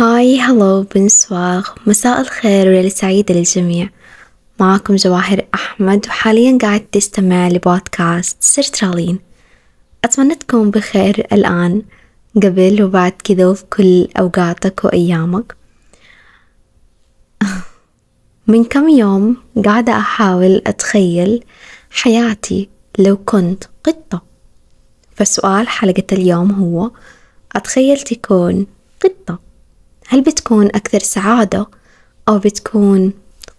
هاي هلو بنسواغ مساء الخير وليلة سعيدة للجميع معاكم جواهر أحمد وحاليا قاعد تستمع لبودكاست سيرترالين أتمنى تكون بخير الآن قبل وبعد كذا وفي كل أوقاتك وأيامك من كم يوم قاعدة أحاول أتخيل حياتي لو كنت قطة فسؤال حلقة اليوم هو أتخيل تكون قطة هل بتكون أكثر سعادة أو بتكون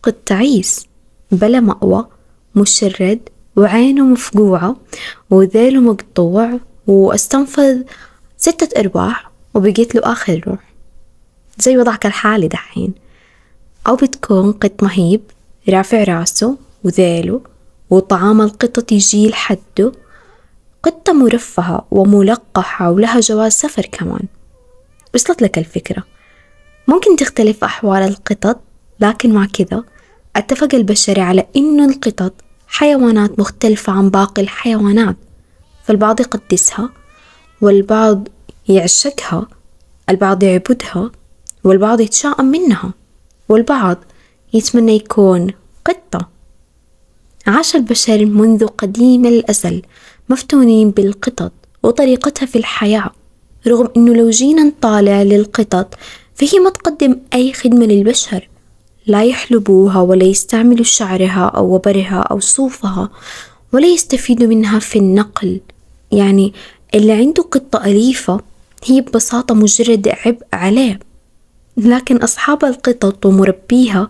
قط تعيس بلا مأوى مشرد وعينه مفقوعة وذيله مقطوع واستنفذ ستة أرواح وبقيت له آخر روح؟ زي وضعك الحالي دحين. أو بتكون قط مهيب رافع راسه وذيله وطعام القطط يجي لحده قطة مرفهة وملقحة ولها جواز سفر كمان. وصلت لك الفكرة. ممكن تختلف أحوال القطط لكن مع كذا أتفق البشري على إنه القطط حيوانات مختلفة عن باقي الحيوانات. فالبعض يقدسها والبعض يعشقها البعض يعبدها والبعض يتشائم منها والبعض يتمنى يكون قطة. عاش البشر منذ قديم الأزل مفتونين بالقطط وطريقتها في الحياة رغم إنه لو جينا نطالع للقطط فهي ما تقدم أي خدمة للبشر. لا يحلبوها ولا يستعملوا شعرها أو وبرها أو صوفها ولا يستفيدوا منها في النقل. يعني اللي عنده قطة أليفة هي ببساطة مجرد عبء عليه. لكن أصحاب القطط ومربيها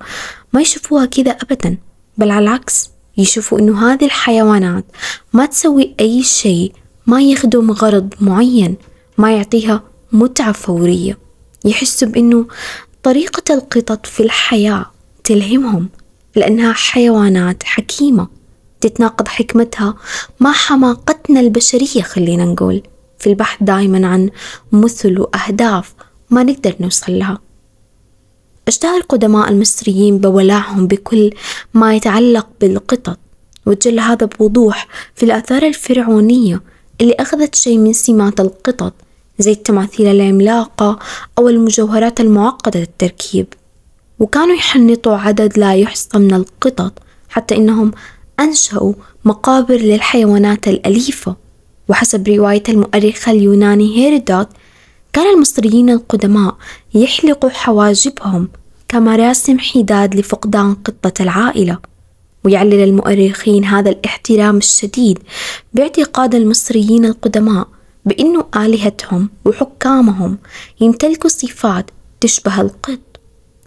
ما يشوفوها كذا أبدا بل على العكس يشوفوا إنه هذه الحيوانات ما تسوي أي شيء ما يخدم غرض معين ما يعطيها متعة فورية. يحسوا بإنه طريقة القطط في الحياة تلهمهم لأنها حيوانات حكيمة تتناقض حكمتها مع حماقتنا البشرية خلينا نقول. في البحث دائما عن مثل وأهداف ما نقدر نوصل لها. اشتهر القدماء المصريين بولعهم بكل ما يتعلق بالقطط وجل هذا بوضوح في الآثار الفرعونية اللي أخذت شيء من سمات القطط زي التماثيل العملاقة أو المجوهرات المعقدة التركيب وكانوا يحنطوا عدد لا يحصى من القطط حتى إنهم أنشأوا مقابر للحيوانات الأليفة. وحسب رواية المؤرخ اليوناني هيرودوت كان المصريين القدماء يحلقوا حواجبهم كمراسم حداد لفقدان قطة العائلة. ويعلل المؤرخين هذا الاحترام الشديد باعتقاد المصريين القدماء بأنه آلهتهم وحكامهم يمتلكوا صفات تشبه القط.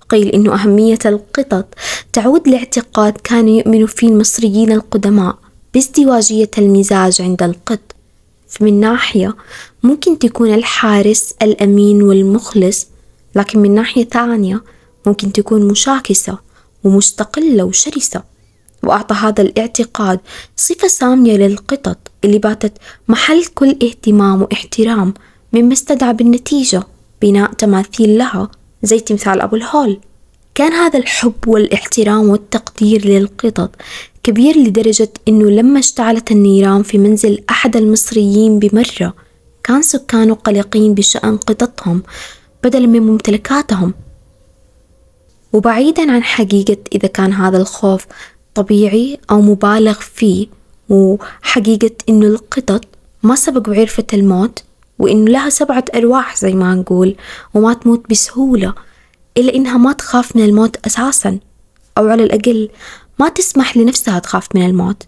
قيل إنه أهمية القطط تعود لاعتقاد كانوا يؤمنوا فيه المصريين القدماء بازدواجية المزاج عند القط. فمن ناحية ممكن تكون الحارس الأمين والمخلص لكن من ناحية ثانية ممكن تكون مشاكسة ومستقلة وشرسة. وأعطى هذا الاعتقاد صفة سامية للقطط اللي باتت محل كل اهتمام واحترام مما استدعى بالنتيجة بناء تماثيل لها زي تمثال أبو الهول. كان هذا الحب والاحترام والتقدير للقطط كبير لدرجة إنه لما اشتعلت النيران في منزل أحد المصريين بمرة كان سكانه قلقين بشأن قططهم بدلا من ممتلكاتهم. وبعيدا عن حقيقة إذا كان هذا الخوف طبيعي أو مبالغ فيه وحقيقة إنه القطط ما سبق وعرفت الموت وإنه لها سبعة أرواح زي ما نقول وما تموت بسهولة إلا إنها ما تخاف من الموت أساسا أو على الأقل ما تسمح لنفسها تخاف من الموت.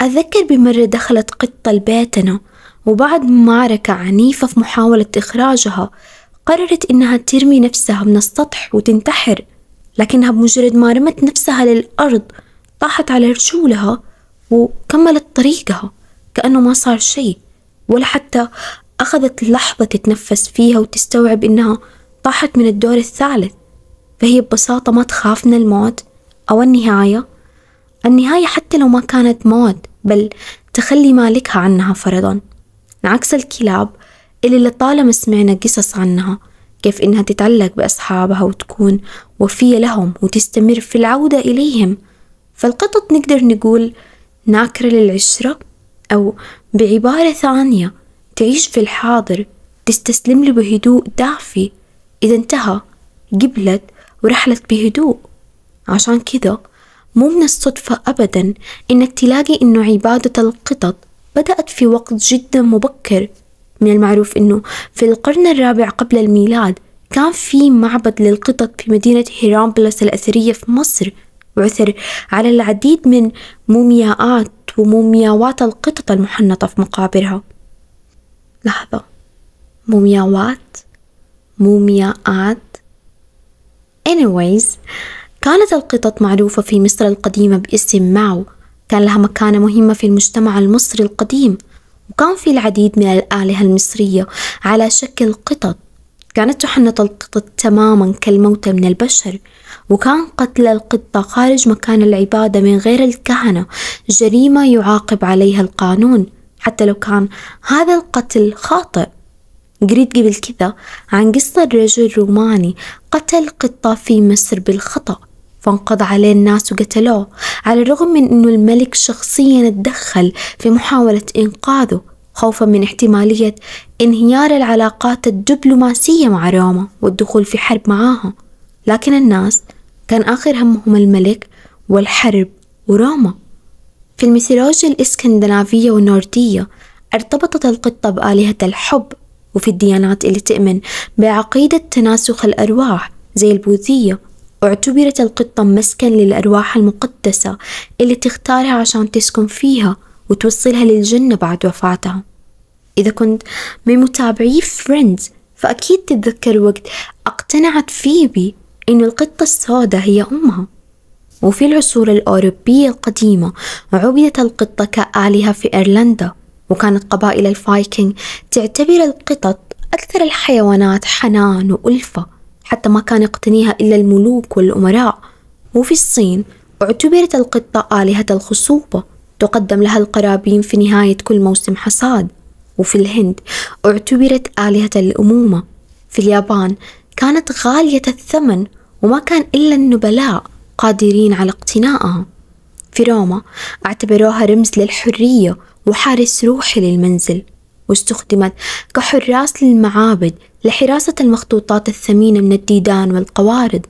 أتذكر بمرة دخلت قطة لبيتنا وبعد معركة عنيفة في محاولة إخراجها قررت إنها ترمي نفسها من السطح وتنتحر لكنها بمجرد ما رمت نفسها للأرض طاحت على رجولها وكملت طريقها كأنه ما صار شيء ولا حتى أخذت لحظة تتنفس فيها وتستوعب إنها طاحت من الدور الثالث. فهي ببساطة ما تخاف من الموت أو النهاية. النهاية حتى لو ما كانت موت بل تخلي مالكها عنها فرضا. عكس الكلاب اللي لطالما سمعنا قصص عنها كيف إنها تتعلق بأصحابها وتكون وفية لهم وتستمر في العودة إليهم. فالقطط نقدر نقول ناكرة للعشرة أو بعبارة ثانية تعيش في الحاضر تستسلم له بهدوء دافي إذا انتهى قبلت ورحلت بهدوء. عشان كذا مو من الصدفة أبدا إنك تلاقي إنه عبادة القطط بدأت في وقت جدا مبكر. من المعروف إنه في القرن الرابع قبل الميلاد كان في معبد للقطط في مدينة هيرامبلس الأثرية في مصر. وعثر على العديد من مومياءات ومومياوات القطط المحنطة في مقابرها. لحظة. مومياوات. مومياءات. Anyways كانت القطط معروفة في مصر القديمة باسم ماو كان لها مكانة مهمة في المجتمع المصري القديم. وكان في العديد من الآلهة المصرية على شكل قطط. كانت تحنط القطط تماما كالموتى من البشر وكان قتل القطة خارج مكان العبادة من غير الكهنة. جريمة يعاقب عليها القانون حتى لو كان هذا القتل خاطئ. قريت قبل كذا عن قصة رجل روماني قتل قطة في مصر بالخطأ فانقضى عليه الناس وقتلوه على الرغم من أنه الملك شخصيا اتدخل في محاولة إنقاذه. خوفا من احتمالية انهيار العلاقات الدبلوماسية مع روما والدخول في حرب معاها. لكن الناس كان آخر همهم الملك والحرب وروما. في الميثولوجيا الإسكندنافية والنوردية ارتبطت القطة بآلهة الحب وفي الديانات اللي تؤمن بعقيدة تناسخ الأرواح زي البوذية واعتبرت القطة مسكن للأرواح المقدسة اللي تختارها عشان تسكن فيها. وتوصلها للجنة بعد وفاتها. إذا كنت من متابعي فريندز فأكيد تتذكر وقت اقتنعت فيبي إن القطة السوداء هي أمها. وفي العصور الأوروبية القديمة عبدت القطة كآلهة في إيرلندا وكانت قبائل الفايكنج تعتبر القطط أكثر الحيوانات حنان وألفة حتى ما كان يقتنيها إلا الملوك والأمراء. وفي الصين اعتبرت القطة آلهة الخصوبة. تقدم لها القرابين في نهاية كل موسم حصاد. وفي الهند اعتبرت آلهة الأمومة في اليابان كانت غالية الثمن وما كان إلا النبلاء قادرين على اقتنائها في روما اعتبروها رمز للحرية وحارس روحي للمنزل واستخدمت كحراس للمعابد لحراسة المخطوطات الثمينة من الديدان والقوارض.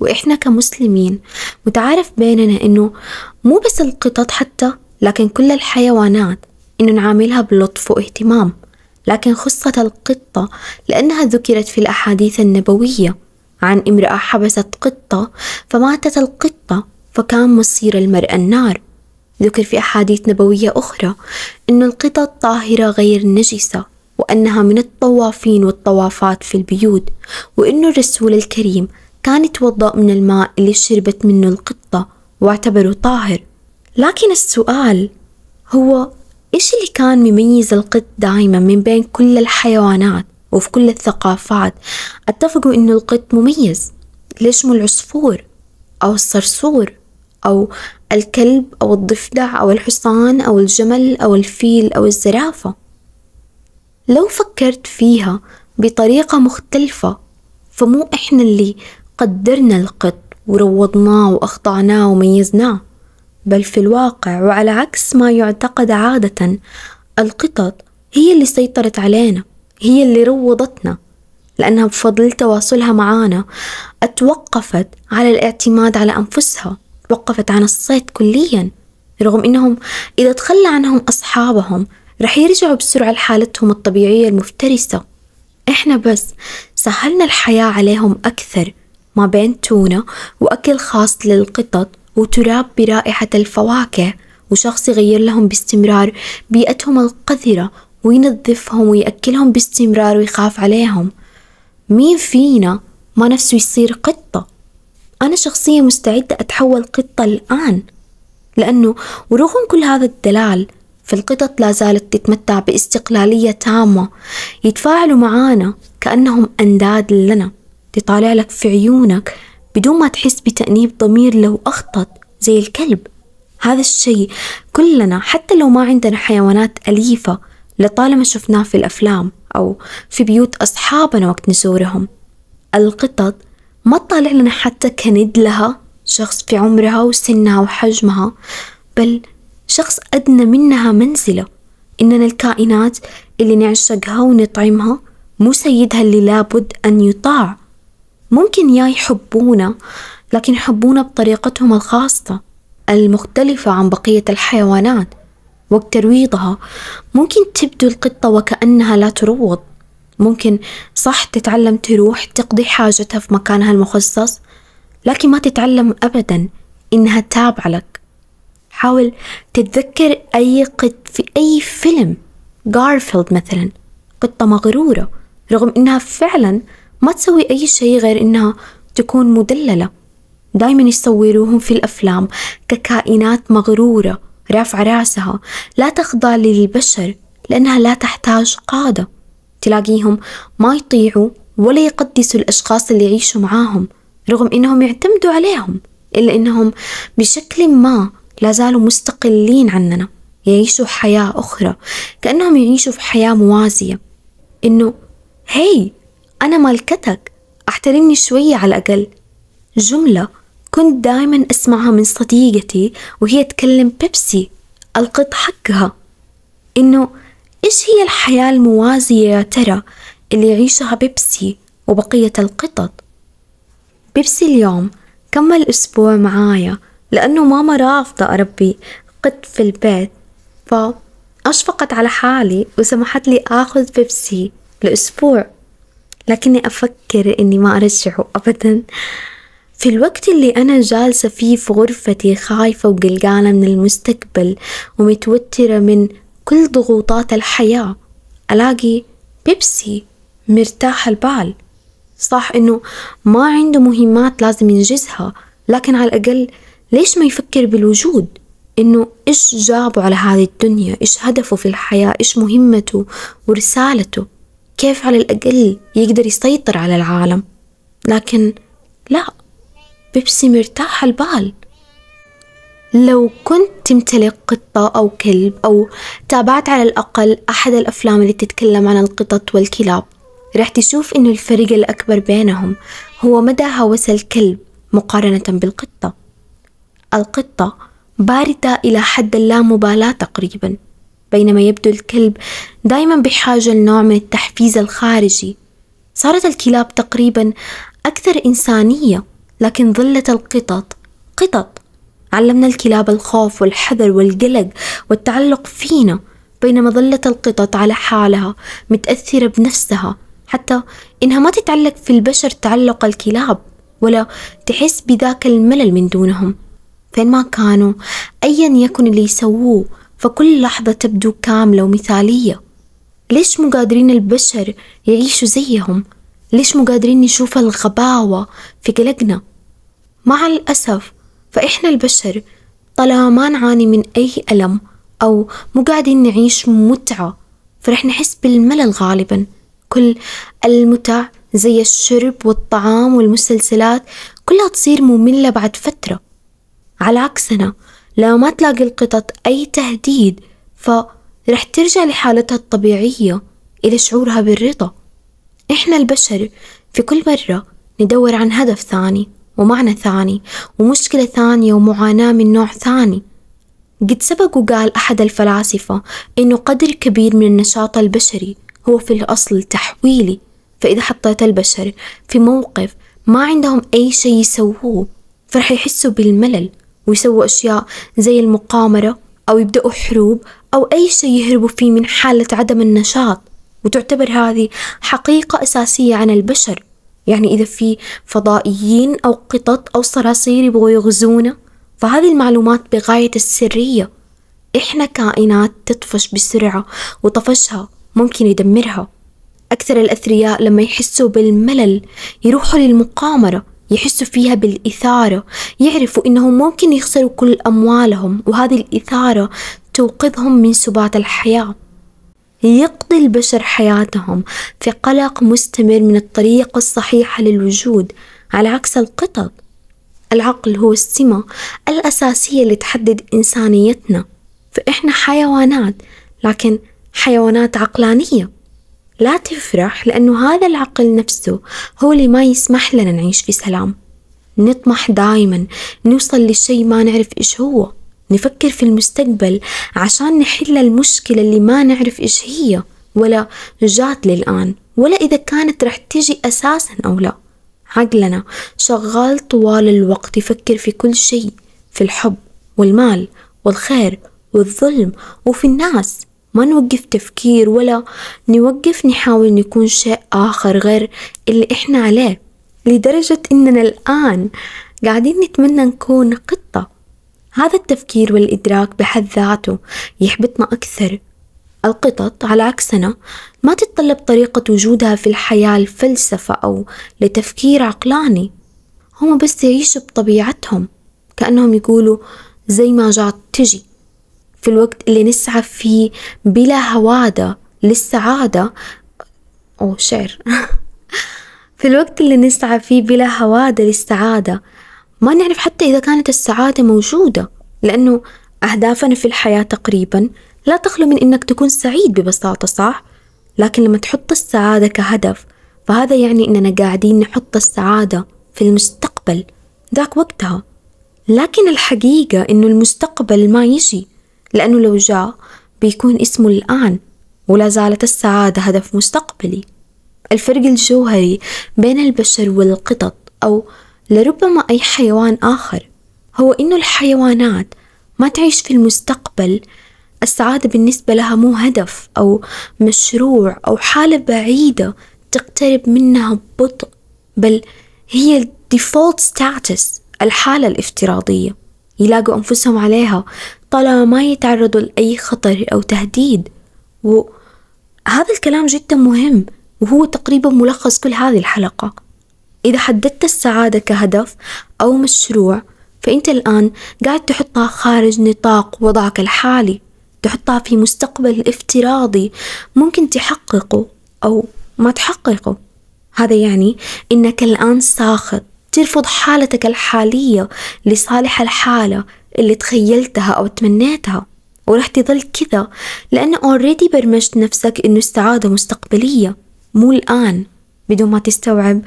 وإحنا كمسلمين متعارف بيننا إنه مو بس القطط حتى لكن كل الحيوانات إنه نعاملها بلطف واهتمام. لكن خصت القطة لأنها ذكرت في الأحاديث النبوية عن امرأة حبست قطة فماتت القطة فكان مصير المرء النار. ذكر في أحاديث نبوية أخرى أن القطط طاهرة غير نجسة وأنها من الطوافين والطوافات في البيوت وأن الرسول الكريم كان يتوضأ من الماء اللي شربت منه القطة واعتبره طاهر. لكن السؤال هو إيش اللي كان مميز القط دائما من بين كل الحيوانات وفي كل الثقافات؟ اتفقوا إنه القط مميز. ليش مو العصفور أو الصرصور أو الكلب أو الضفدع أو الحصان أو الجمل أو الفيل أو الزرافة؟ لو فكرت فيها بطريقة مختلفة فمو إحنا اللي قدرنا القط وروضناه وأخضعناه وميزناه. بل في الواقع وعلى عكس ما يعتقد عادة القطط هي اللي سيطرت علينا هي اللي روضتنا لأنها بفضل تواصلها معانا أتوقفت على الاعتماد على أنفسها توقفت عن الصيد كليا رغم إنهم إذا تخلى عنهم أصحابهم رح يرجعوا بسرعة لحالتهم الطبيعية المفترسة. إحنا بس سهلنا الحياة عليهم أكثر ما بين تونة وأكل خاص للقطط وتراب برائحة الفواكه وشخص يغير لهم باستمرار بيئتهم القذرة وينظفهم ويأكلهم باستمرار ويخاف عليهم. مين فينا ما نفسه يصير قطة؟ أنا شخصيا مستعدة أتحول قطة الآن لأنه ورغم كل هذا الدلال فالقطط لا زالت تتمتع باستقلالية تامة يتفاعلوا معانا كأنهم أنداد لنا تطالع لك في عيونك بدون ما تحس بتأنيب ضمير لو أخطأت زي الكلب. هذا الشيء كلنا حتى لو ما عندنا حيوانات أليفة لطالما شفناه في الأفلام أو في بيوت أصحابنا وقت نزورهم. القطط ما تطالع لنا حتى كند لها شخص في عمرها وسنها وحجمها بل شخص أدنى منها منزلة. إننا الكائنات اللي نعشقها ونطعمها مو سيدها اللي لابد أن يطاع. ممكن يا يحبونا لكن يحبونا بطريقتهم الخاصة المختلفة عن بقية الحيوانات وقت ترويضها ممكن تبدو القطة وكأنها لا تروض. ممكن صح تتعلم تروح تقضي حاجتها في مكانها المخصص لكن ما تتعلم أبدا إنها تابعة لك. حاول تتذكر أي قط في أي فيلم جارفيلد مثلا قطة مغرورة رغم إنها فعلا ما تسوي أي شيء غير إنها تكون مدللة. دايما يصوروهم في الأفلام ككائنات مغرورة رافعة راسها لا تخضع للبشر لأنها لا تحتاج قادة. تلاقيهم ما يطيعوا ولا يقدسوا الأشخاص اللي يعيشوا معاهم رغم إنهم يعتمدوا عليهم إلا إنهم بشكل ما لا زالوا مستقلين عننا. يعيشوا حياة أخرى كأنهم يعيشوا في حياة موازية. إنه هي أنا مالكتك. أحترمني شوية على الأقل. جملة كنت دايما أسمعها من صديقتي وهي تكلم بيبسي. ألقط حقها. إنه إيش هي الحياة الموازية يا ترى اللي يعيشها بيبسي وبقية القطط؟ بيبسي اليوم كمل أسبوع معايا لأنه ماما رافضة أربي قط في البيت. فأشفقت على حالي وسمحت لي آخذ بيبسي لأسبوع. لكني أفكر إني ما أرجعه أبدا. في الوقت اللي أنا جالسة فيه في غرفتي خايفة وقلقانة من المستقبل ومتوترة من كل ضغوطات الحياة ألاقي بيبسي مرتاح البال. صح إنه ما عنده مهمات لازم ينجزها لكن على الأقل ليش ما يفكر بالوجود؟ إنه إيش جابه على هذه الدنيا؟ إيش هدفه في الحياة؟ إيش مهمته؟ ورسالته؟ كيف على الأقل يقدر يسيطر على العالم؟ لكن لا بيبسي مرتاح البال. لو كنت تمتلك قطة أو كلب أو تابعت على الأقل أحد الأفلام اللي تتكلم عن القطط والكلاب رح تشوف إنه الفرق الأكبر بينهم هو مدى هوس الكلب مقارنة بالقطة. القطة باردة إلى حد اللامبالاة تقريبا. بينما يبدو الكلب دائما بحاجة لنوع من التحفيز الخارجي. صارت الكلاب تقريبا أكثر إنسانية لكن ظلت القطط. قطط. علمنا الكلاب الخوف والحذر والقلق والتعلق فينا بينما ظلت القطط على حالها متأثرة بنفسها. حتى إنها ما تتعلق في البشر تعلق الكلاب ولا تحس بذاك الملل من دونهم. فين ما كانوا أيا يكن اللي يسووه فكل لحظة تبدو كاملة ومثالية. ليش مو قادرين البشر يعيشوا زيهم؟ ليش مو قادرين نشوف الغباوة في قلقنا؟ مع الأسف فإحنا البشر طالما ما نعاني من أي ألم أو مو قاعدين نعيش متعة فرح نحس بالملل غالبا. كل المتع زي الشرب والطعام والمسلسلات كلها تصير مملة بعد فترة. على عكسنا لو ما تلاقي القطط أي تهديد فرح ترجع لحالتها الطبيعية إلى شعورها بالرضا. إحنا البشر في كل مرة ندور عن هدف ثاني ومعنى ثاني ومشكلة ثانية ومعاناة من نوع ثاني. قد سبق وقال أحد الفلاسفة إنه قدر كبير من النشاط البشري هو في الأصل تحويلي. فإذا حطيت البشر في موقف ما عندهم أي شيء يسووه فرح يحسوا بالملل ويسووا أشياء زي المقامرة أو يبدأوا حروب أو أي شيء يهربوا فيه من حالة عدم النشاط. وتعتبر هذه حقيقة أساسية عن البشر. يعني إذا في فضائيين أو قطط أو صراصير يبغوا يغزونا فهذه المعلومات بغاية السرية. إحنا كائنات تطفش بسرعة وطفشها ممكن يدمرها. أكثر الأثرياء لما يحسوا بالملل يروحوا للمقامرة يحسوا فيها بالإثارة يعرفوا إنهم ممكن يخسروا كل أموالهم وهذه الإثارة توقظهم من سبات الحياة. يقضي البشر حياتهم في قلق مستمر من الطريقة الصحيحة للوجود على عكس القطط. العقل هو السمة الأساسية اللي تحدد إنسانيتنا. فإحنا حيوانات لكن حيوانات عقلانية. لا تفرح لأنه هذا العقل نفسه هو اللي ما يسمح لنا نعيش في سلام. نطمح دايما نوصل لشيء ما نعرف إيش هو. نفكر في المستقبل عشان نحل المشكلة اللي ما نعرف إيش هي ولا جات للآن ولا إذا كانت رح تجي أساسا أو لا. عقلنا شغال طوال الوقت يفكر في كل شيء في الحب والمال والخير والظلم وفي الناس. ما نوقف تفكير ولا نوقف نحاول نكون شيء آخر غير اللي إحنا عليه لدرجة إننا الآن قاعدين نتمنى نكون قطة. هذا التفكير والإدراك بحد ذاته يحبطنا أكثر. القطط على عكسنا ما تتطلب طريقة وجودها في الحياة الفلسفة أو لتفكير عقلاني. هم بس يعيشوا بطبيعتهم كأنهم يقولوا زي ما جات تجي. في الوقت اللي نسعى فيه بلا هوادة للسعادة أو شعر. في الوقت اللي نسعى فيه بلا هوادة للسعادة ما نعرف حتى إذا كانت السعادة موجودة لأنه أهدافنا في الحياة تقريبا لا تخلو من إنك تكون سعيد ببساطة صح؟ لكن لما تحط السعادة كهدف فهذا يعني إننا قاعدين نحط السعادة في المستقبل ذاك وقتها. لكن الحقيقة إنه المستقبل ما يجي. لأنه لو جاء بيكون اسمه الآن ولا زالت السعادة هدف مستقبلي. الفرق الجوهري بين البشر والقطط أو لربما أي حيوان آخر هو إنه الحيوانات ما تعيش في المستقبل. السعادة بالنسبة لها مو هدف أو مشروع أو حالة بعيدة تقترب منها ببطء بل هي ال default status الحالة الافتراضية. يلاقوا أنفسهم عليها طالما ما يتعرضوا لأي خطر أو تهديد. وهذا الكلام جدا مهم وهو تقريبا ملخص كل هذه الحلقة. إذا حددت السعادة كهدف أو مشروع فأنت الآن قاعد تحطها خارج نطاق وضعك الحالي. تحطها في مستقبل افتراضي ممكن تحققه أو ما تحققه. هذا يعني إنك الآن ساخط. ترفض حالتك الحالية لصالح الحالة اللي تخيلتها أو تمنيتها. ورح تظل كذا لأن أوريدي برمجت نفسك إنه السعادة مستقبلية مو الآن. بدون ما تستوعب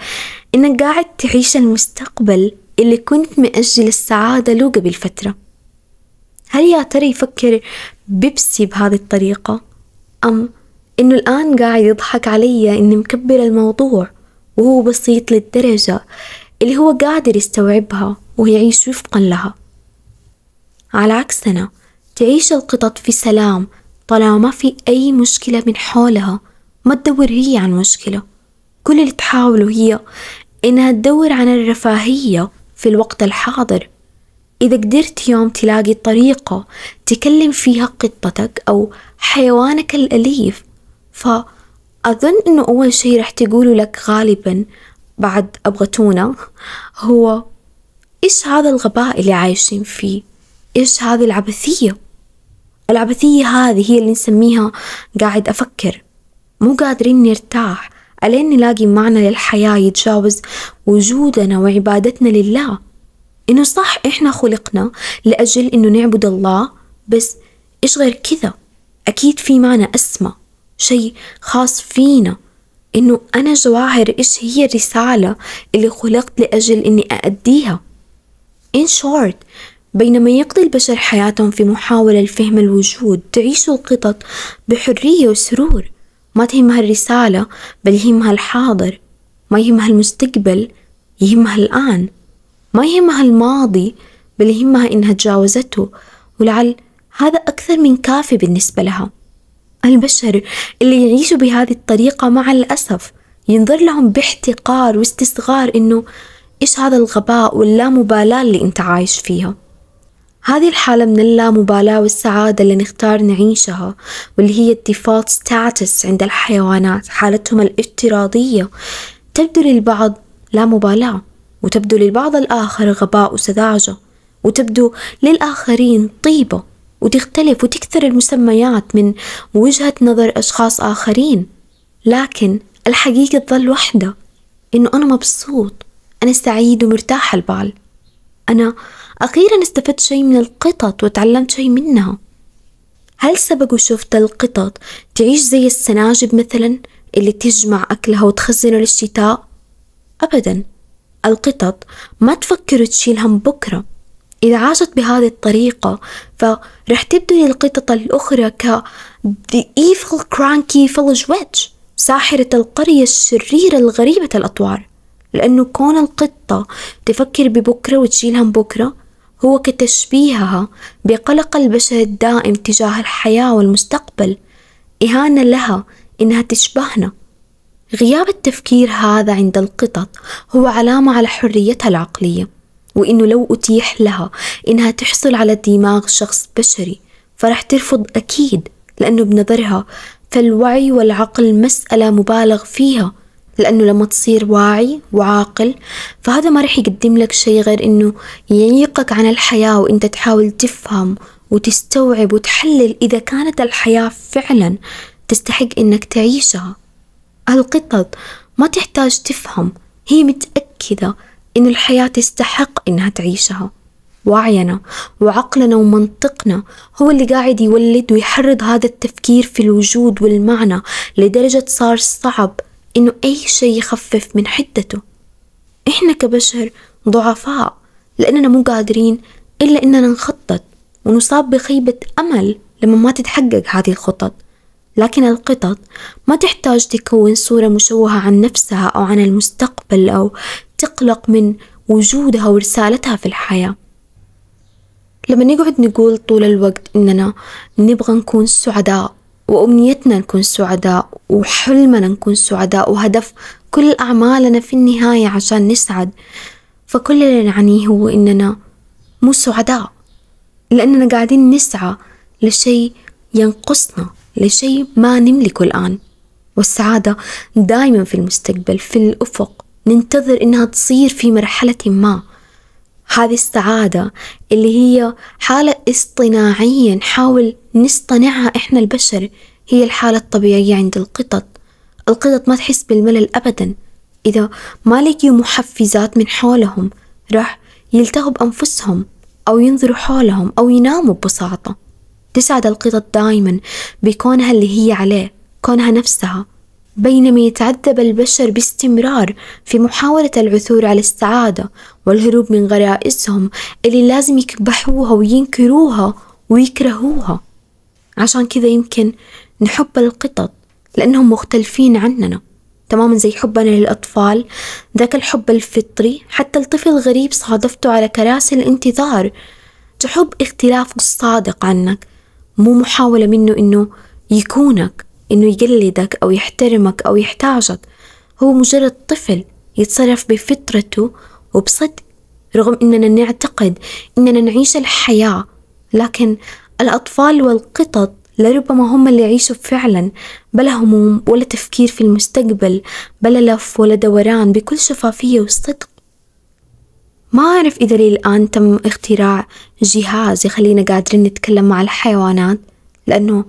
إنك قاعد تعيش المستقبل اللي كنت مأجل السعادة له قبل فترة. هل يا ترى يفكر بيبسي بهذه الطريقة؟ أم إنه الآن قاعد يضحك علي إني مكبر الموضوع وهو بسيط للدرجة اللي هو قادر يستوعبها ويعيش وفقا لها؟ على عكسنا تعيش القطط في سلام طالما ما في أي مشكلة من حولها ما تدور هي عن مشكلة. كل اللي تحاوله هي إنها تدور عن الرفاهية في الوقت الحاضر. إذا قدرت يوم تلاقي طريقة تكلم فيها قطتك أو حيوانك الأليف فأظن إنه أول شي رح تقوله لك غالبا بعد أبغى تونة هو إيش هذا الغباء اللي عايشين فيه؟ إيش هذه العبثية؟ العبثية هذه هي اللي نسميها قاعد أفكر. مو قادرين نرتاح ألين نلاقي معنى للحياة يتجاوز وجودنا وعبادتنا لله. إنه صح إحنا خلقنا لأجل إنه نعبد الله بس إيش غير كذا؟ أكيد في معنى أسمى شيء خاص فينا. إنه أنا جواهر إيش هي الرسالة اللي خلقت لأجل إني أأديها؟ In short بينما يقضي البشر حياتهم في محاولة لفهم الوجود تعيش القطط بحرية وسرور. ما تهمها الرسالة بل يهمها الحاضر. ما يهمها المستقبل يهمها الآن. ما يهمها الماضي بل يهمها إنها تجاوزته. ولعل هذا أكثر من كافي بالنسبة لها. البشر اللي يعيشوا بهذه الطريقة مع الأسف ينظر لهم باحتقار واستصغار إنه إيش هذا الغباء واللامبالاة اللي أنت عايش فيها. هذه الحالة من اللامبالاة والسعادة اللي نختار نعيشها واللي هي ال default status عند الحيوانات حالتهم الافتراضية. تبدو للبعض لا مبالاة وتبدو للبعض الآخر غباء وسذاجة وتبدو للآخرين طيبة وتختلف وتكثر المسميات من وجهة نظر أشخاص آخرين. لكن الحقيقة تظل وحدة إنه أنا مبسوط أنا سعيد ومرتاح البال. أنا أخيرا استفدت شيء من القطط وتعلمت شيء منها. هل سبق وشفت القطط تعيش زي السناجب مثلا اللي تجمع أكلها وتخزنه للشتاء؟ أبدا. القطط ما تفكر تشيل هم بكرة. إذا عاشت بهذه الطريقة فرح تبدو للقطط الأخرى ك The Evil Cranky Village Witch ساحرة القرية الشريرة الغريبة الأطوار. لأنه كون القطة تفكر ببكرة وتشيل هم بكرة هو كتشبيهها بقلق البشر الدائم تجاه الحياة والمستقبل إهانة لها إنها تشبهنا. غياب التفكير هذا عند القطط هو علامة على حريتها العقلية وإنه لو أتيح لها إنها تحصل على دماغ شخص بشري فرح ترفض أكيد لأنه بنظرها فالوعي والعقل مسألة مبالغ فيها. لأنه لما تصير واعي وعاقل فهذا ما رح يقدم لك شيء غير إنه يعيقك عن الحياة وإنت تحاول تفهم وتستوعب وتحلل إذا كانت الحياة فعلا تستحق إنك تعيشها. القطط ما تحتاج تفهم هي متأكدة إن الحياة تستحق إنها تعيشها. وعينا وعقلنا ومنطقنا هو اللي قاعد يولد ويحرض هذا التفكير في الوجود والمعنى لدرجة صار صعب إنه أي شيء يخفف من حدته. إحنا كبشر ضعفاء لأننا مو قادرين إلا إننا نخطط ونصاب بخيبة أمل لما ما تتحقق هذه الخطط. لكن القطط ما تحتاج تكون صورة مشوهة عن نفسها أو عن المستقبل أو تقلق من وجودها ورسالتها في الحياة. لما نقعد نقول طول الوقت إننا نبغى نكون سعداء وأمنيتنا نكون سعداء وحلمنا نكون سعداء وهدف كل أعمالنا في النهاية عشان نسعد. فكل اللي نعنيه هو إننا مو سعداء لأننا قاعدين نسعى لشيء ينقصنا لشيء ما نملكه الآن. والسعادة دائما في المستقبل في الأفق. ننتظر إنها تصير في مرحلة ما. هذه السعادة اللي هي حالة اصطناعية نحاول نصطنعها إحنا البشر. هي الحالة الطبيعية عند القطط. القطط ما تحس بالملل أبدا. إذا ما لقيوا محفزات من حولهم راح يلتهوا بأنفسهم أو ينظروا حولهم أو يناموا ببساطة. تسعد القطط دائما بكونها اللي هي عليه كونها نفسها. بينما يتعذب البشر باستمرار في محاولة العثور على السعادة والهروب من غرائزهم اللي لازم يكبحوها وينكروها ويكرهوها. عشان كذا يمكن نحب القطط لأنهم مختلفين عننا تماما زي حبنا للأطفال ذاك الحب الفطري حتى الطفل غريب صادفته على كراسي الانتظار. تحب اختلافه الصادق عنك مو محاولة منه إنه يكونك. إنه يقلدك أو يحترمك أو يحتاجك. هو مجرد طفل يتصرف بفطرته وبصدق رغم إننا نعتقد إننا نعيش الحياة. لكن الأطفال والقطط لربما هم اللي يعيشوا فعلا بلا هموم ولا تفكير في المستقبل بلا لف ولا دوران بكل شفافية وصدق. ما أعرف إذا لي الآن تم اختراع جهاز يخلينا قادرين نتكلم مع الحيوانات لأنه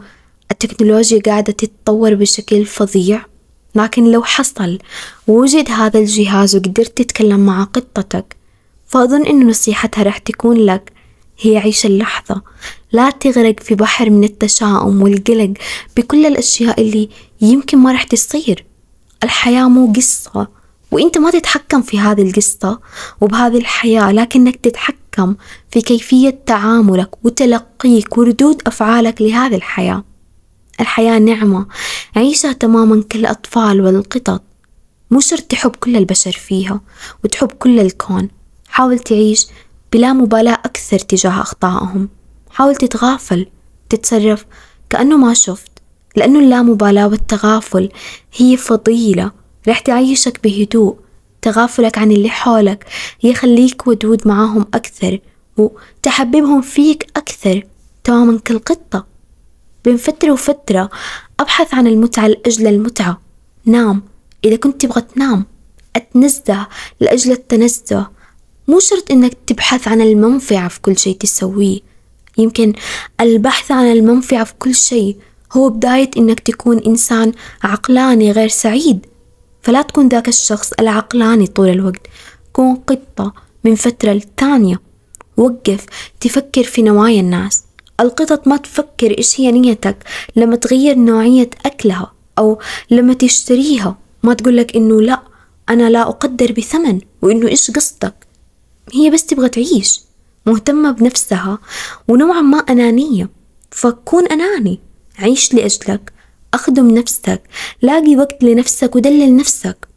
التكنولوجيا قاعدة تتطور بشكل فظيع لكن لو حصل ووجد هذا الجهاز وقدرت تتكلم مع قطتك فأظن إنه نصيحتها راح تكون لك هي عيش اللحظة. لا تغرق في بحر من التشاؤم والقلق بكل الأشياء اللي يمكن ما راح تصير. الحياة مو قصة وإنت ما تتحكم في هذه القصة وبهذه الحياة لكنك تتحكم في كيفية تعاملك وتلقيك وردود أفعالك لهذه الحياة. الحياة نعمة. عيشها تماما كالأطفال والقطط. مو شرط تحب كل البشر فيها وتحب كل الكون. حاول تعيش بلا مبالاة أكثر تجاه أخطائهم. حاول تتغافل تتصرف كأنه ما شفت لأنه اللامبالاة والتغافل هي فضيلة. رح تعيشك بهدوء تغافلك عن اللي حولك يخليك ودود معاهم أكثر وتحببهم فيك أكثر. تماما كالقطة بين فترة وفترة أبحث عن المتعة لأجل المتعة. نام. إذا كنت تبغى تنام أتنزه لأجل التنزه. مو شرط إنك تبحث عن المنفعة في كل شيء تسويه. يمكن البحث عن المنفعة في كل شيء هو بداية إنك تكون إنسان عقلاني غير سعيد. فلا تكون ذاك الشخص العقلاني طول الوقت. كون قطة من فترة للتانية وقف تفكر في نوايا الناس. القطط ما تفكر إيش هي نيتك لما تغير نوعية أكلها أو لما تشتريها ما تقولك إنه لا أنا لا أقدر بثمن وإنه إيش قصدك هي بس تبغى تعيش مهتمة بنفسها ونوعا ما أنانية فكون أناني عيش لأجلك أخدم نفسك لاقي وقت لنفسك ودلل نفسك.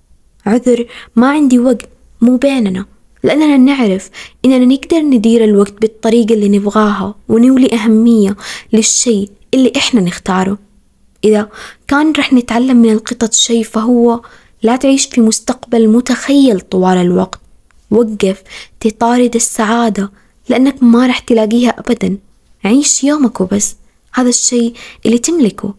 عذر ما عندي وقت مو بيننا. لأننا نعرف إننا نقدر ندير الوقت بالطريقة اللي نبغاها ونولي أهمية للشيء اللي إحنا نختاره. إذا كان رح نتعلم من القطط شيء فهو لا تعيش في مستقبل متخيل طوال الوقت. وقف تطارد السعادة لأنك ما رح تلاقيها أبدا. عيش يومك وبس. هذا الشيء اللي تملكه.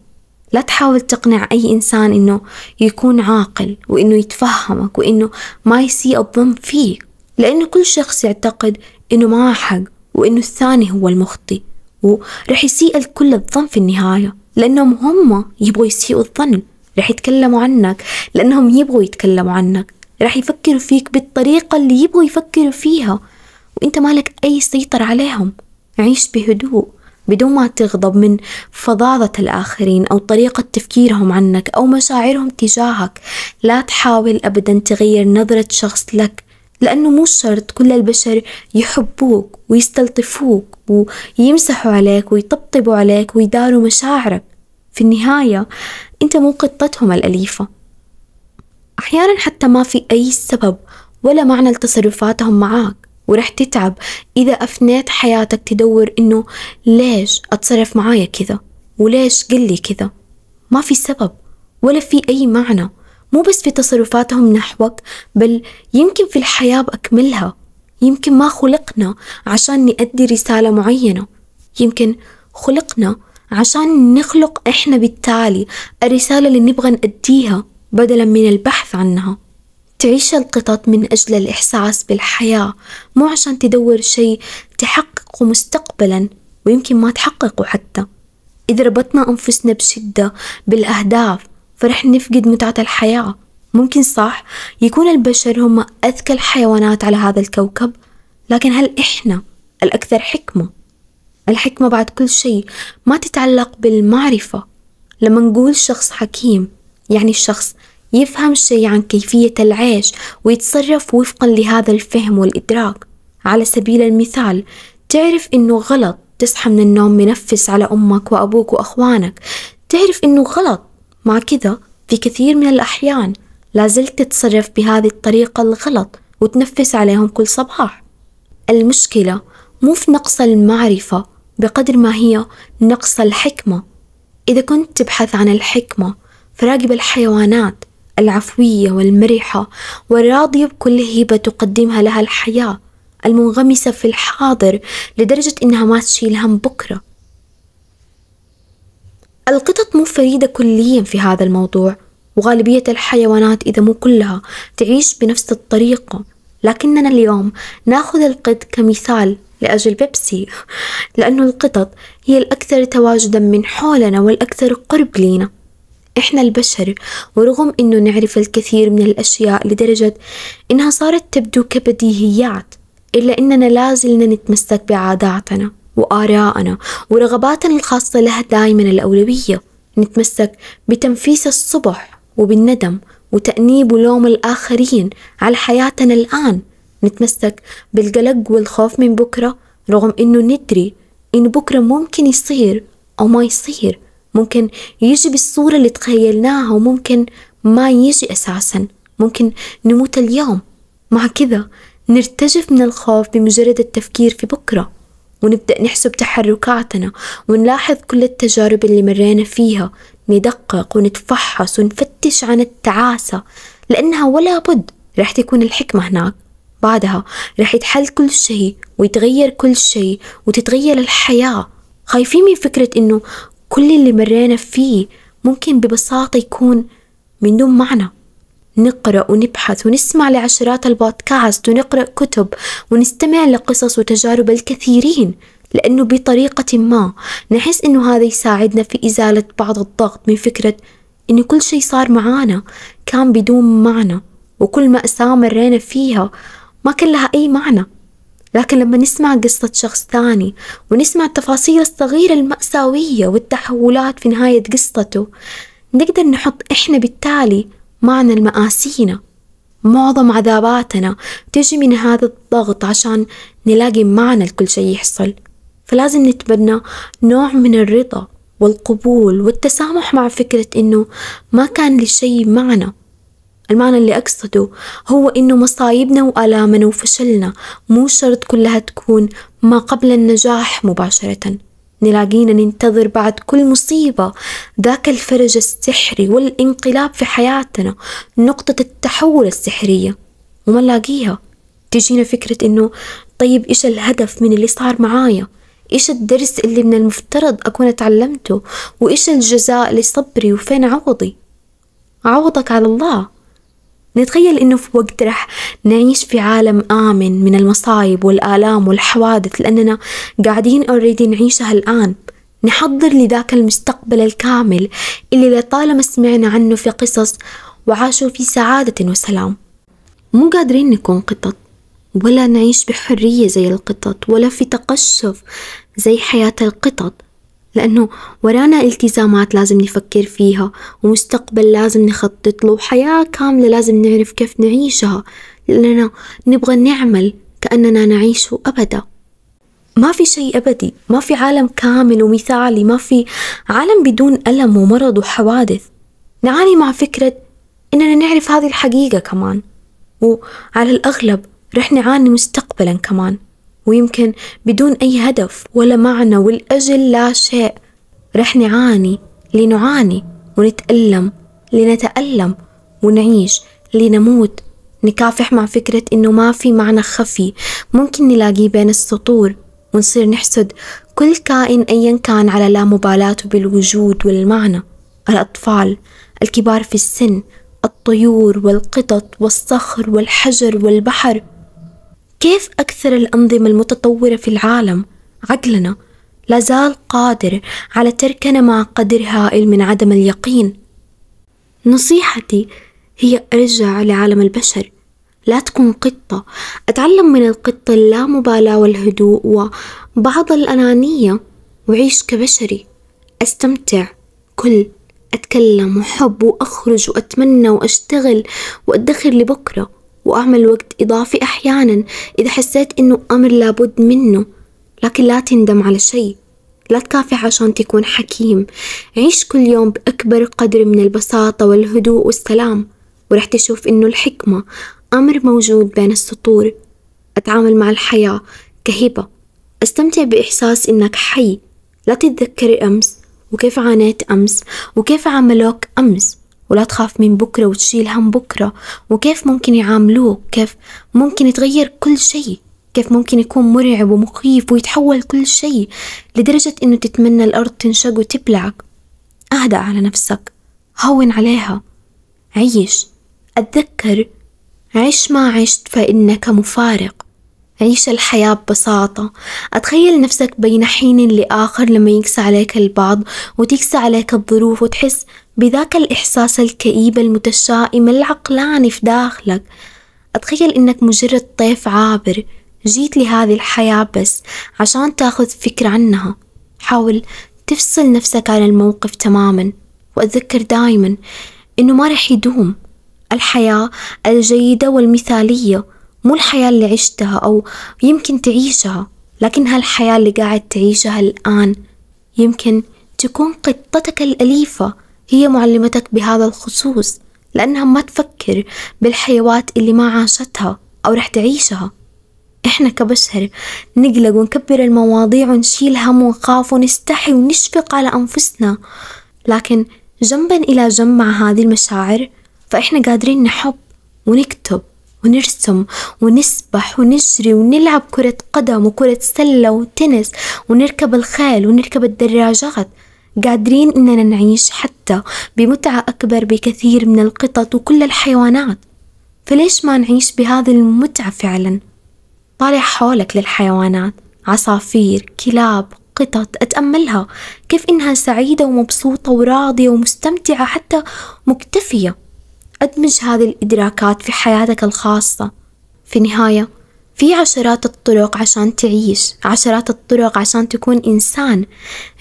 لا تحاول تقنع أي إنسان إنه يكون عاقل وإنه يتفهمك وإنه ما يسيء الظن فيك. لأنه كل شخص يعتقد إنه معه حق وإنه الثاني هو المخطئ ورح يسيء الكل الظن في النهاية لأنهم هم يبغوا يسيئوا الظن. رح يتكلموا عنك لأنهم يبغوا يتكلموا عنك. رح يفكروا فيك بالطريقة اللي يبغوا يفكروا فيها وإنت مالك أي سيطرة عليهم. عيش بهدوء بدون ما تغضب من فظاظة الآخرين أو طريقة تفكيرهم عنك أو مشاعرهم تجاهك. لا تحاول أبدا تغير نظرة شخص لك لأنه مو شرط كل البشر يحبوك ويستلطفوك ويمسحوا عليك ويطبطبوا عليك ويداروا مشاعرك. في النهاية أنت مو قطتهم الأليفة. أحيانا حتى ما في أي سبب ولا معنى لتصرفاتهم معاك ورح تتعب إذا أفنيت حياتك تدور إنه ليش أتصرف معايا كذا؟ وليش قلي كذا؟ ما في سبب ولا في أي معنى. مو بس في تصرفاتهم نحوك بل يمكن في الحياة بأكملها. يمكن ما خلقنا عشان نأدي رسالة معينة. يمكن خلقنا عشان نخلق إحنا بالتالي الرسالة اللي نبغى نأديها بدلا من البحث عنها. تعيش القطط من أجل الإحساس بالحياة مو عشان تدور شيء تحققه مستقبلا ويمكن ما تحققه حتى. إذا ربطنا أنفسنا بشدة بالأهداف فرح نفقد متعة الحياة. ممكن صح يكون البشر هم أذكى الحيوانات على هذا الكوكب لكن هل إحنا الأكثر حكمة؟ الحكمة بعد كل شيء ما تتعلق بالمعرفة. لما نقول شخص حكيم يعني الشخص يفهم شيء عن كيفية العيش ويتصرف وفقا لهذا الفهم والإدراك. على سبيل المثال تعرف إنه غلط تصحى من النوم منفس على أمك وأبوك وأخوانك. تعرف إنه غلط مع كذا في كثير من الأحيان لازلت تتصرف بهذه الطريقة الغلط وتنفس عليهم كل صباح. المشكلة مو في نقص المعرفة بقدر ما هي نقص الحكمة. إذا كنت تبحث عن الحكمة فراقب الحيوانات العفوية والمرحة والراضية بكل هبة تقدمها لها الحياة المنغمسة في الحاضر لدرجة إنها ما تشيل هم بكرة. القطط مو فريدة كليا في هذا الموضوع وغالبية الحيوانات إذا مو كلها تعيش بنفس الطريقة. لكننا اليوم نأخذ القط كمثال لأجل بيبسي لأنه القطط هي الأكثر تواجدا من حولنا والأكثر قرب لينا. إحنا البشر ورغم إنه نعرف الكثير من الأشياء لدرجة إنها صارت تبدو كبديهيات إلا إننا لازلنا نتمسك بعاداتنا. وآرائنا ورغباتنا الخاصة لها دائما الأولوية نتمسك بتنفيس الصبح وبالندم وتأنيب ولوم الآخرين على حياتنا الآن. نتمسك بالقلق والخوف من بكرة رغم إنه ندري إنه بكرة ممكن يصير أو ما يصير. ممكن يجي بالصورة اللي تخيلناها وممكن ما يجي أساسا. ممكن نموت اليوم. مع كذا نرتجف من الخوف بمجرد التفكير في بكرة. ونبدأ نحسب تحركاتنا ونلاحظ كل التجارب اللي مرينا فيها ندقق ونتفحص ونفتش عن التعاسة لأنها ولا بد راح تكون الحكمة هناك. بعدها راح يتحل كل شيء ويتغير كل شيء وتتغير الحياة. خايفين من فكرة إنه كل اللي مرينا فيه ممكن ببساطة يكون من دون معنى. نقرأ ونبحث ونسمع لعشرات البودكاست ونقرأ كتب ونستمع لقصص وتجارب الكثيرين لأنه بطريقة ما نحس إنه هذا يساعدنا في إزالة بعض الضغط من فكرة إن كل شيء صار معانا كان بدون معنى وكل مأساة مرينا فيها ما كان لها أي معنى. لكن لما نسمع قصة شخص ثاني ونسمع التفاصيل الصغيرة المأساوية والتحولات في نهاية قصته نقدر نحط إحنا بالتالي معنى المآسينا. معظم عذاباتنا تجي من هذا الضغط عشان نلاقي معنى لكل شيء يحصل. فلازم نتبنى نوع من الرضا والقبول والتسامح مع فكرة إنه ما كان لشيء معنى. المعنى اللي أقصده هو إنه مصايبنا وآلامنا وفشلنا مو شرط كلها تكون ما قبل النجاح مباشرة. نلاقينا ننتظر بعد كل مصيبة. ذاك الفرج السحري والانقلاب في حياتنا نقطة التحول السحرية. وما نلاقيها. تجينا فكرة إنه طيب إيش الهدف من اللي صار معايا؟ إيش الدرس اللي من المفترض أكون اتعلمته وإيش الجزاء لصبري وفين عوضي؟ عوضك على الله. نتخيل إنه في وقت رح نعيش في عالم آمن من المصايب والآلام والحوادث لأننا قاعدين اوريدي نعيشها الآن. نحضر لذاك المستقبل الكامل اللي لطالما سمعنا عنه في قصص وعاشوا في سعادة وسلام. مو قادرين نكون قطط ولا نعيش بحرية زي القطط ولا في تقشف زي حياة القطط. لأنه ورانا التزامات لازم نفكر فيها ومستقبل لازم نخطط له وحياة كاملة لازم نعرف كيف نعيشها لأننا نبغى نعمل كأننا نعيش أبدا. ما في شيء أبدي ما في عالم كامل ومثالي ما في عالم بدون ألم ومرض وحوادث. نعاني مع فكرة إننا نعرف هذه الحقيقة كمان وعلى الأغلب رح نعاني مستقبلا كمان. ويمكن بدون أي هدف ولا معنى والأجل لا شيء. رح نعاني لنعاني ونتألم لنتألم ونعيش لنموت. نكافح مع فكرة إنه ما في معنى خفي. ممكن نلاقيه بين السطور ونصير نحسد كل كائن أيا كان على لا مبالاته بالوجود والمعنى. الأطفال الكبار في السن الطيور والقطط والصخر والحجر والبحر. كيف أكثر الأنظمة المتطورة في العالم؟ عقلنا لا زال قادر على تركنا مع قدر هائل من عدم اليقين. نصيحتي هي أرجع لعالم البشر. لا تكون قطة. أتعلم من القطة اللامبالاة والهدوء وبعض الأنانية وعيش كبشري. أستمتع. كل. أتكلم. وحب وأخرج. وأتمنى. وأشتغل. وأدخر لبكرة. وأعمل وقت إضافي أحيانا إذا حسيت إنه أمر لابد منه. لكن لا تندم على شيء. لا تكافح عشان تكون حكيم. عيش كل يوم بأكبر قدر من البساطة والهدوء والسلام. ورح تشوف إنه الحكمة أمر موجود بين السطور. أتعامل مع الحياة كهبة. أستمتع بإحساس إنك حي. لا تتذكر أمس. وكيف عانيت أمس؟ وكيف عاملوك أمس؟ ولا تخاف من بكرة وتشيل هم بكرة. وكيف ممكن يعاملوك؟ كيف ممكن يتغير كل شيء؟ كيف ممكن يكون مرعب ومخيف ويتحول كل شيء لدرجة إنه تتمنى الأرض تنشق وتبلعك؟ أهدأ على نفسك. هون عليها. عيش. أتذكر. عش ما عشت فإنك مفارق. عيش الحياة ببساطة. أتخيل نفسك بين حين لآخر لما يقسى عليك البعض وتقسى عليك الظروف وتحس بذاك الإحساس الكئيب المتشائم العقلاني في داخلك. أتخيل إنك مجرد طيف عابر جيت لهذه الحياة بس عشان تاخذ فكرة عنها. حاول تفصل نفسك عن الموقف تماما وأتذكر دايما إنه ما رح يدوم. الحياة الجيدة والمثالية مو الحياة اللي عشتها أو يمكن تعيشها لكنها الحياة اللي قاعد تعيشها الآن. يمكن تكون قطتك الأليفة هي معلمتك بهذا الخصوص لأنها ما تفكر بالحيوات اللي ما عاشتها أو رح تعيشها. إحنا كبشر نقلق ونكبر المواضيع ونشيل هم ونخاف ونستحي ونشفق على أنفسنا. لكن جنبا إلى جنب مع هذه المشاعر فإحنا قادرين نحب ونكتب ونرسم ونسبح ونجري ونلعب كرة قدم وكرة سلة وتنس ونركب الخيل ونركب الدراجات. قادرين إننا نعيش حتى بمتعة أكبر بكثير من القطط وكل الحيوانات. فليش ما نعيش بهذه المتعة فعلا؟ طالع حولك للحيوانات. عصافير كلاب قطط أتأملها. كيف إنها سعيدة ومبسوطة وراضية ومستمتعة حتى مكتفية؟ أدمج هذه الإدراكات في حياتك الخاصة. في النهاية في عشرات الطرق عشان تعيش عشرات الطرق عشان تكون إنسان.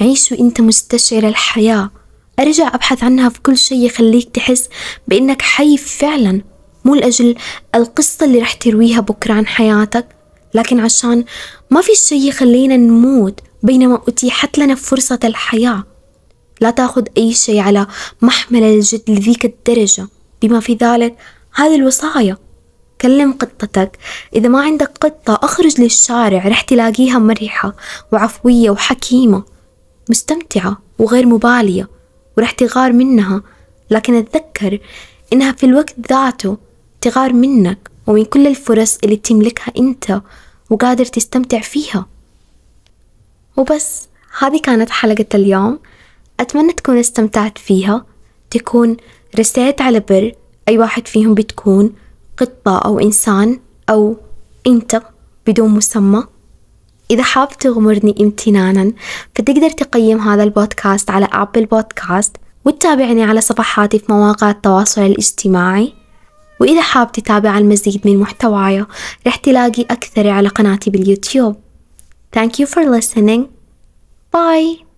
عيش وإنت مستشعر الحياة. أرجع أبحث عنها في كل شيء يخليك تحس بإنك حي فعلا. مو لأجل القصة اللي رح ترويها بكرة عن حياتك لكن عشان ما في شيء يخلينا نموت بينما أتيحت لنا فرصة الحياة. لا تاخذ أي شيء على محمل الجد لذيك الدرجة. بما في ذلك هذه الوصايا. كلم قطتك. إذا ما عندك قطة أخرج للشارع. رح تلاقيها مرحة وعفوية وحكيمة. مستمتعة وغير مبالية ورح تغار منها. لكن أتذكر إنها في الوقت ذاته تغار منك ومن كل الفرص اللي تملكها أنت وقادر تستمتع فيها. وبس هذه كانت حلقة اليوم. أتمنى تكون استمتعت فيها. تكون رسيت على بر أي واحد فيهم بتكون. قطة أو إنسان أو أنت بدون مسمى إذا حاب تغمرني امتنانا فتقدر تقيم هذا البودكاست على أبل بودكاست وتتابعني على صفحاتي في مواقع التواصل الاجتماعي وإذا حاب تتابع المزيد من محتواي رح تلاقي أكثر على قناتي باليوتيوب Thank you for listening. Bye.